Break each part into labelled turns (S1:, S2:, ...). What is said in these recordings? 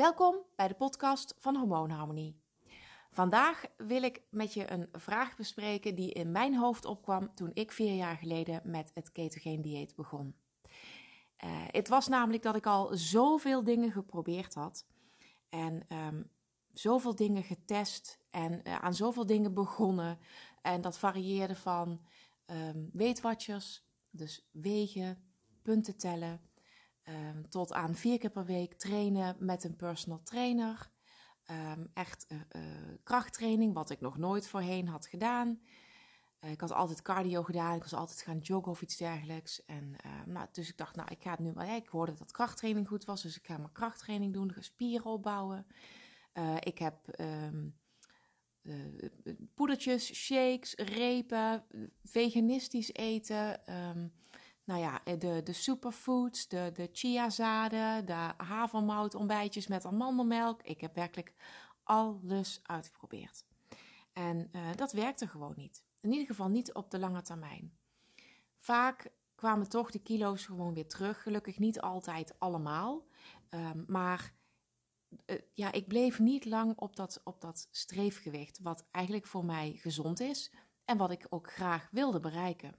S1: Welkom bij de podcast van Hormoonharmonie. Vandaag wil ik met je een vraag bespreken die in mijn hoofd opkwam toen ik vier jaar geleden met het ketogeen dieet begon. Uh, het was namelijk dat ik al zoveel dingen geprobeerd had en um, zoveel dingen getest en uh, aan zoveel dingen begonnen. En dat varieerde van um, weetwatchers, dus wegen, punten tellen, um, tot aan vier keer per week trainen met een personal trainer. Um, echt uh, uh, krachttraining, wat ik nog nooit voorheen had gedaan. Uh, ik had altijd cardio gedaan, ik was altijd gaan joggen of iets dergelijks. En, nou, dus ik dacht, nou, ik ga het nu maar. ik hoorde dat krachttraining goed was, dus ik ga maar krachttraining doen, ga spieren opbouwen. ik heb poedertjes, shakes, repen, veganistisch eten. Nou ja, eh, de, de superfoods, de, de chiazaden, de havermout ontbijtjes met amandelmelk. Ik heb werkelijk alles uitgeprobeerd. En uh, dat werkte gewoon niet. In ieder geval niet op de lange termijn. Vaak kwamen toch de kilo's gewoon weer terug. Gelukkig niet altijd allemaal. Um, maar uh, ja, ik bleef niet lang op dat, op dat streefgewicht. Wat eigenlijk voor mij gezond is. En wat ik ook graag wilde bereiken.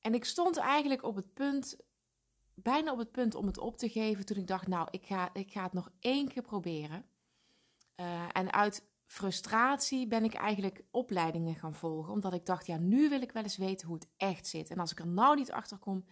S1: En ik stond eigenlijk op het punt, bijna op het punt om het op te geven toen ik dacht, nou, ik ga, ik ga het nog één keer proberen. Uh, en uit frustratie ben ik eigenlijk opleidingen gaan volgen, omdat ik dacht, ja, nu wil ik wel eens weten hoe het echt zit. En als ik er nou niet achter kom,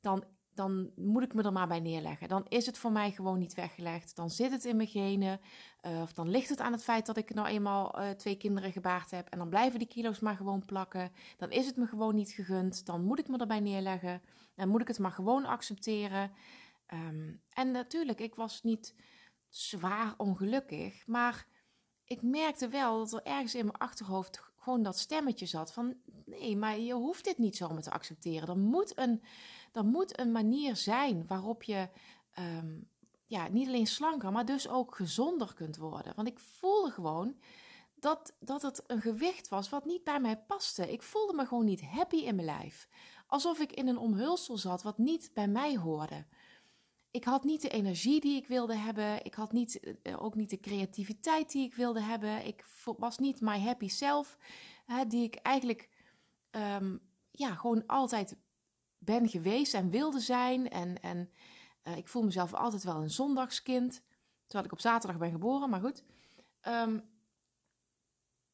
S1: dan dan moet ik me er maar bij neerleggen. Dan is het voor mij gewoon niet weggelegd. Dan zit het in mijn genen. Uh, of dan ligt het aan het feit dat ik nou eenmaal uh, twee kinderen gebaard heb. En dan blijven die kilo's maar gewoon plakken. Dan is het me gewoon niet gegund. Dan moet ik me erbij neerleggen. Dan moet ik het maar gewoon accepteren. Um, en natuurlijk, ik was niet zwaar ongelukkig. Maar ik merkte wel dat er ergens in mijn achterhoofd gewoon dat stemmetje zat van nee, maar je hoeft dit niet zomaar te accepteren. Er moet een, er moet een manier zijn waarop je um, ja, niet alleen slanker, maar dus ook gezonder kunt worden. Want ik voelde gewoon dat, dat het een gewicht was wat niet bij mij paste. Ik voelde me gewoon niet happy in mijn lijf. Alsof ik in een omhulsel zat wat niet bij mij hoorde. Ik had niet de energie die ik wilde hebben. Ik had niet, eh, ook niet de creativiteit die ik wilde hebben. Ik was niet my happy self, hè, die ik eigenlijk um, ja, gewoon altijd ben geweest en wilde zijn. En, en uh, ik voel mezelf altijd wel een zondagskind. Terwijl ik op zaterdag ben geboren, maar goed. Um,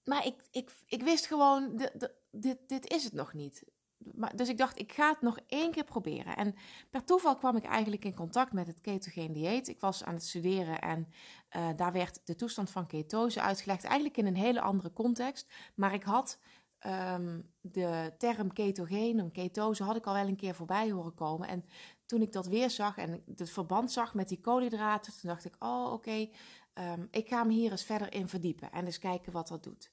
S1: maar ik, ik, ik wist gewoon, dit, dit is het nog niet. Maar, dus ik dacht, ik ga het nog één keer proberen. En per toeval kwam ik eigenlijk in contact met het ketogeen dieet. Ik was aan het studeren en uh, daar werd de toestand van ketose uitgelegd. Eigenlijk in een hele andere context. Maar ik had um, de term ketogeen, een ketose, had ik al wel een keer voorbij horen komen. En toen ik dat weer zag en het verband zag met die koolhydraten, toen dacht ik, oh oké, um, ik ga me hier eens verder in verdiepen en eens kijken wat dat doet.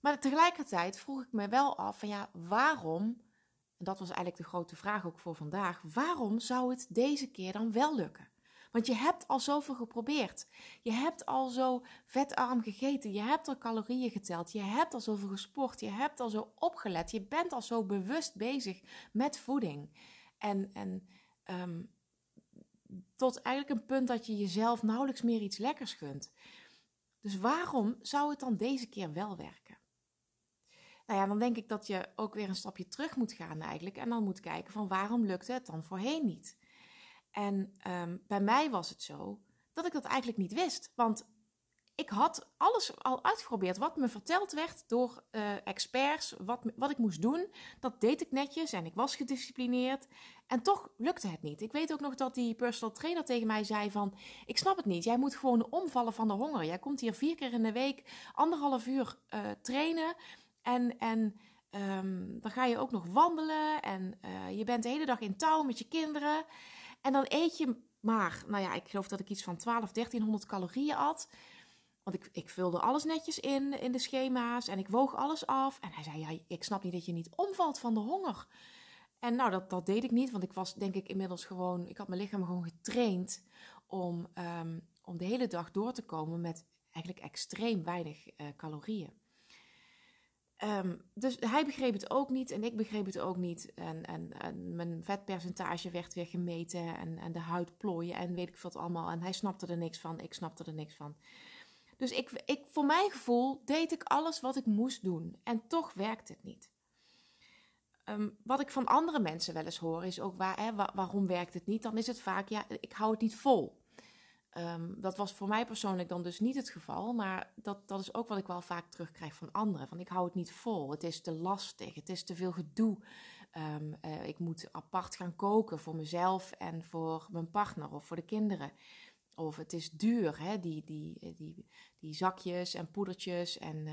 S1: Maar tegelijkertijd vroeg ik me wel af van ja, waarom, en dat was eigenlijk de grote vraag ook voor vandaag, waarom zou het deze keer dan wel lukken? Want je hebt al zoveel geprobeerd. Je hebt al zo vetarm gegeten. Je hebt al calorieën geteld. Je hebt al zoveel gesport. Je hebt al zo opgelet. Je bent al zo bewust bezig met voeding. En, en um, tot eigenlijk een punt dat je jezelf nauwelijks meer iets lekkers gunt. Dus waarom zou het dan deze keer wel werken? Nou ja, dan denk ik dat je ook weer een stapje terug moet gaan eigenlijk. En dan moet kijken van waarom lukte het dan voorheen niet? En um, bij mij was het zo dat ik dat eigenlijk niet wist. Want ik had alles al uitgeprobeerd wat me verteld werd door uh, experts, wat, wat ik moest doen. Dat deed ik netjes en ik was gedisciplineerd. En toch lukte het niet. Ik weet ook nog dat die personal trainer tegen mij zei van... Ik snap het niet, jij moet gewoon omvallen van de honger. Jij komt hier vier keer in de week anderhalf uur uh, trainen. En, en um, dan ga je ook nog wandelen. En uh, je bent de hele dag in touw met je kinderen. En dan eet je maar, nou ja, ik geloof dat ik iets van 12, 1300 calorieën at. Want ik, ik vulde alles netjes in, in de schema's en ik woog alles af. En hij zei, ja, ik snap niet dat je niet omvalt van de honger. En nou, dat, dat deed ik niet, want ik was denk ik inmiddels gewoon... Ik had mijn lichaam gewoon getraind om, um, om de hele dag door te komen met eigenlijk extreem weinig uh, calorieën. Ehm, dus hij begreep het ook niet en ik begreep het ook niet. En, en, en mijn vetpercentage werd weer gemeten en, en de huid plooien en weet ik wat allemaal. En hij snapte er niks van, ik snapte er niks van. Dus ik, ik, voor mijn gevoel deed ik alles wat ik moest doen. En toch werkte het niet. Ehm, wat ik van andere mensen wel eens hoor is ook waar, hè, waarom werkt het niet? Dan is het vaak, ja, ik hou het niet vol. Ehm, dat was voor mij persoonlijk dan dus niet het geval, maar dat, dat is ook wat ik wel vaak terugkrijg van anderen. Van ik hou het niet vol, het is te lastig, het is te veel gedoe. Ehm, eh, ik moet apart gaan koken voor mezelf en voor mijn partner of voor de kinderen. Of het is duur, hè? Die, die, die, die zakjes en poedertjes en uh,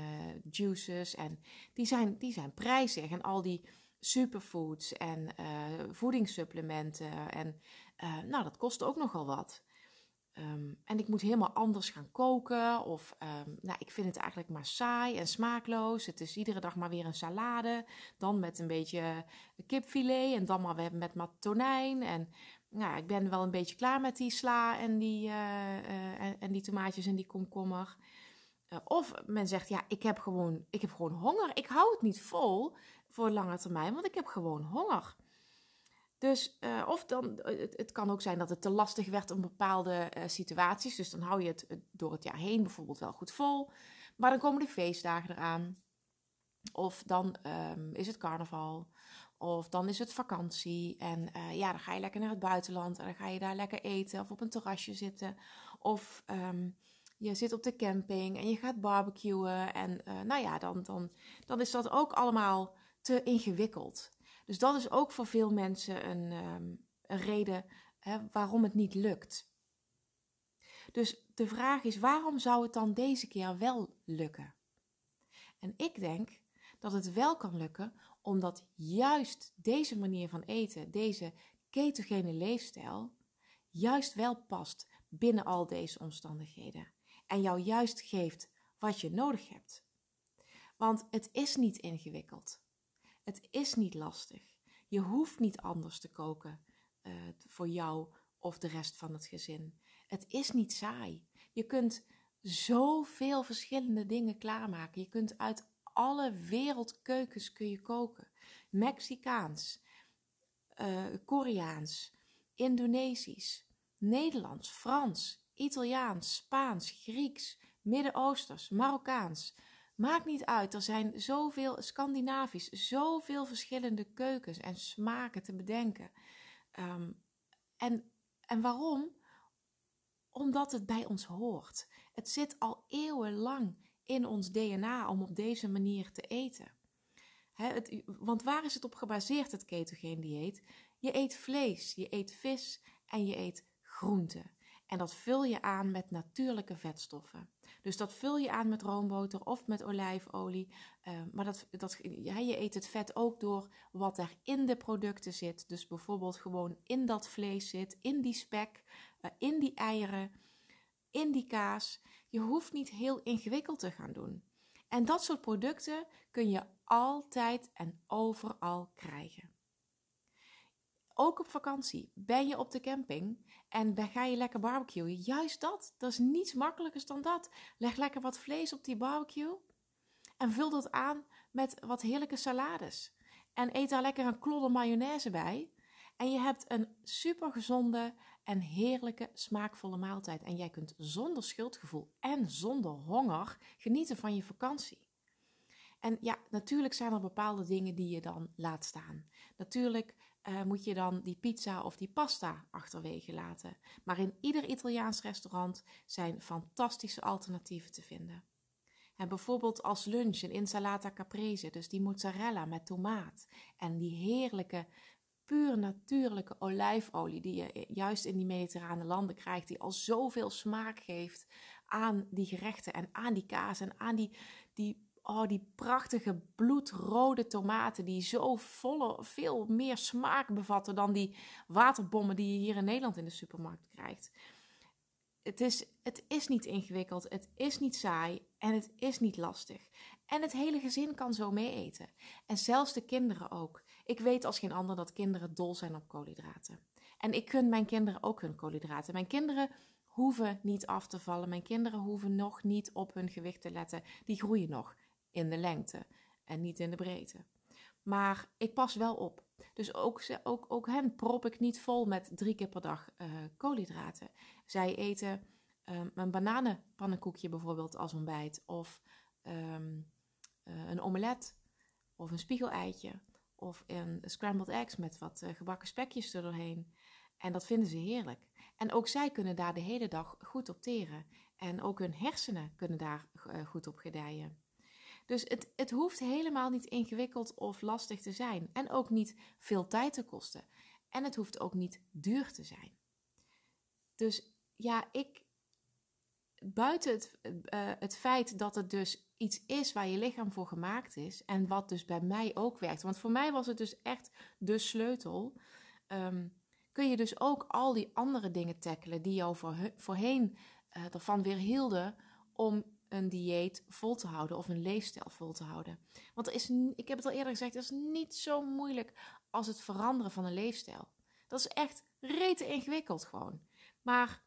S1: juices. En die zijn, die zijn prijzig. En al die superfoods en voedingssupplementen. En nou, dat kost ook nogal wat. Um, en ik moet helemaal anders gaan koken. Of um, nou, ik vind het eigenlijk maar saai en smaakloos. Het is iedere dag maar weer een salade. Dan met een beetje kipfilet. En dan maar weer met wat tonijn. En nou, ik ben wel een beetje klaar met die sla en die, uh, uh, en, die tomaatjes en die komkommer. Uh, of men zegt, ja, ik heb, gewoon, ik heb gewoon honger. Ik hou het niet vol voor lange termijn, want ik heb gewoon honger. Dus, of dan, het, het, kan ook zijn dat het te lastig werd in bepaalde situaties. Dus dan hou je het door het jaar heen bijvoorbeeld wel goed vol. Maar dan komen de feestdagen eraan. Of dan um, is het carnaval. Of dan is het vakantie en ja, dan ga je lekker naar het buitenland en dan ga je daar lekker eten of op een terrasje zitten. Of um, je zit op de camping en je gaat barbecuen. En nou ja, dan, dan, dan is dat ook allemaal te ingewikkeld. Dus dat is ook voor veel mensen een, um, een reden hè, waarom het niet lukt. Dus de vraag is, waarom zou het dan deze keer wel lukken? En ik denk dat het wel kan lukken omdat juist deze manier van eten, deze ketogene leefstijl, juist wel past binnen al deze omstandigheden. En jou juist geeft wat je nodig hebt. Want het is niet ingewikkeld. Het is niet lastig. Je hoeft niet anders te koken uh, voor jou of de rest van het gezin. Het is niet saai. Je kunt zoveel verschillende dingen klaarmaken. Je kunt uit alle wereldkeukens kun je koken. Mexicaans, uh, Koreaans, Indonesisch, Nederlands, Frans, Italiaans, Spaans, Grieks, Midden-Oosters, Marokkaans. Maakt niet uit, er zijn zoveel Scandinavisch, zoveel verschillende keukens en smaken te bedenken. Um, en, en waarom? Omdat het bij ons hoort. Het zit al eeuwenlang in ons DNA om op deze manier te eten. het, want waar is het op gebaseerd, het ketogeen dieet? Je eet vlees, je eet vis en je eet groenten. En dat vul je aan met natuurlijke vetstoffen. Dus dat vul je aan met roomboter of met olijfolie. Uh, maar dat, dat, ja, je eet het vet ook door wat er in de producten zit. Dus bijvoorbeeld gewoon in dat vlees zit, in die spek, uh, in die eieren, in die kaas. Je hoeft niet heel ingewikkeld te gaan doen. En dat soort producten kun je altijd en overal krijgen. Ook op vakantie. Ben je op de camping en dan ga je lekker barbecuen. Juist dat. Dat is niets makkelijkers dan dat. Leg lekker wat vlees op die barbecue. En vul dat aan met wat heerlijke salades. En eet daar lekker een klodder mayonaise bij. En je hebt een super gezonde en heerlijke, smaakvolle maaltijd. En jij kunt zonder schuldgevoel en zonder honger genieten van je vakantie. En ja, natuurlijk zijn er bepaalde dingen die je dan laat staan. Natuurlijk uh, moet je dan die pizza of die pasta achterwege laten. Maar in ieder Italiaans restaurant zijn fantastische alternatieven te vinden. En bijvoorbeeld als lunch een insalata caprese, dus die mozzarella met tomaat en die heerlijke puur natuurlijke olijfolie die je juist in die mediterrane landen krijgt, die al zoveel smaak geeft aan die gerechten en aan die kaas en aan die, die, oh, die prachtige bloedrode tomaten die zo volle, veel meer smaak bevatten dan die waterbommen die je hier in Nederland in de supermarkt krijgt. Het is, het is niet ingewikkeld, het is niet saai en het is niet lastig. En het hele gezin kan zo mee eten. En zelfs de kinderen ook. Ik weet als geen ander dat kinderen dol zijn op koolhydraten. En ik gun mijn kinderen ook hun koolhydraten. Mijn kinderen hoeven niet af te vallen. Mijn kinderen hoeven nog niet op hun gewicht te letten. Die groeien nog in de lengte. en niet in de breedte. Maar ik pas wel op. Dus ook, ook, ook hen prop ik niet vol met drie keer per dag uh, koolhydraten. Zij eten um, een bananenpannenkoekje bijvoorbeeld als ontbijt. Of um, uh, een omelet. Of een spiegeleitje. Of een scrambled eggs met wat uh, gebakken spekjes er doorheen. En dat vinden ze heerlijk. En ook zij kunnen daar de hele dag goed op teren. En ook hun hersenen kunnen daar goed op gedijen. Dus het, het hoeft helemaal niet ingewikkeld of lastig te zijn. En ook niet veel tijd te kosten. En het hoeft ook niet duur te zijn. Dus ja, ik. Buiten het, uh, het feit dat het dus iets is waar je lichaam voor gemaakt is. En wat dus bij mij ook werkt. Want voor mij was het dus echt de sleutel. Um, kun je dus ook al die andere dingen tackelen die jou voor, voorheen uh, ervan weer hielden om een dieet vol te houden of een leefstijl vol te houden. Want er is, ik heb het al eerder gezegd, het is niet zo moeilijk als het veranderen van een leefstijl. Dat is echt rete ingewikkeld gewoon. Maar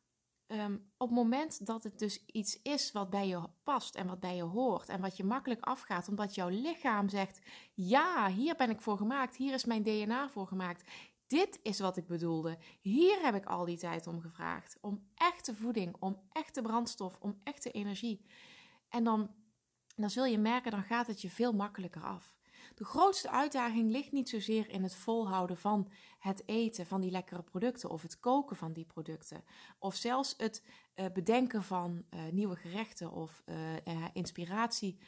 S1: um, op het moment dat het dus iets is wat bij je past en wat bij je hoort en wat je makkelijk afgaat, omdat jouw lichaam zegt: Ja, hier ben ik voor gemaakt, hier is mijn DNA voor gemaakt, dit is wat ik bedoelde. Hier heb ik al die tijd om gevraagd. Om echte voeding, om echte brandstof, om echte energie. En dan, dan zul je merken, dan gaat het je veel makkelijker af. De grootste uitdaging ligt niet zozeer in het volhouden van het eten van die lekkere producten of het koken van die producten. Of zelfs het uh, bedenken van uh, nieuwe gerechten of uh, inspiratie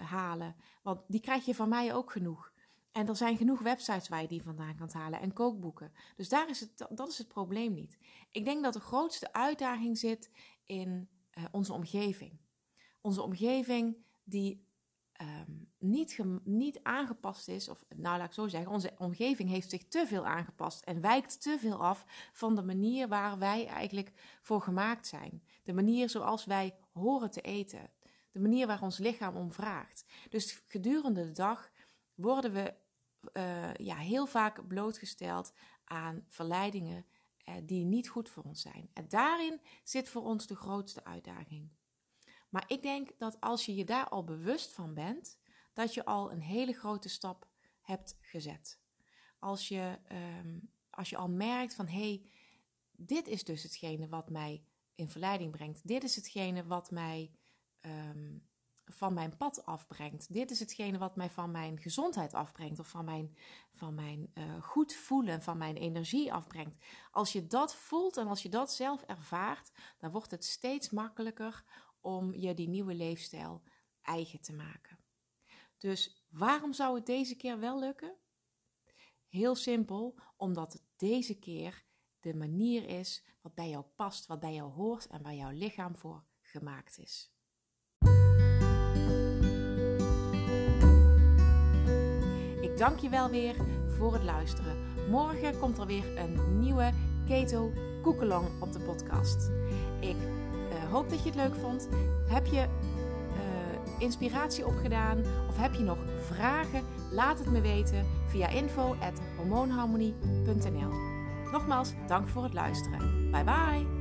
S1: halen. Want die krijg je van mij ook genoeg. En er zijn genoeg websites waar je die vandaan kan halen en kookboeken. Dus daar is het, dat is het probleem niet. Ik denk dat de grootste uitdaging zit in onze omgeving. Onze omgeving die um, niet, niet aangepast is, of nou laat ik zo zeggen, onze omgeving heeft zich te veel aangepast en wijkt te veel af van de manier waar wij eigenlijk voor gemaakt zijn. De manier zoals wij horen te eten. De manier waar ons lichaam om vraagt. Dus gedurende de dag worden we uh, ja, heel vaak blootgesteld aan verleidingen uh, die niet goed voor ons zijn. En daarin zit voor ons de grootste uitdaging. Maar ik denk dat als je je daar al bewust van bent, dat je al een hele grote stap hebt gezet. Als je, um, als je al merkt van hé, hey, dit is dus hetgene wat mij in verleiding brengt. Dit is hetgene wat mij um, van mijn pad afbrengt. Dit is hetgene wat mij van mijn gezondheid afbrengt of van mijn, van mijn uh, goed voelen, van mijn energie afbrengt. Als je dat voelt en als je dat zelf ervaart, dan wordt het steeds makkelijker om je die nieuwe leefstijl eigen te maken. Dus waarom zou het deze keer wel lukken? Heel simpel, omdat het deze keer de manier is wat bij jou past, wat bij jou hoort en waar jouw lichaam voor gemaakt is. Ik dank je wel weer voor het luisteren. Morgen komt er weer een nieuwe Keto Koekelong op de podcast. Ik hoop dat je het leuk vond. Heb je uh, inspiratie opgedaan of heb je nog vragen? Laat het me weten via info@hormoonharmonie.nl. Nogmaals, dank voor het luisteren. Bye bye!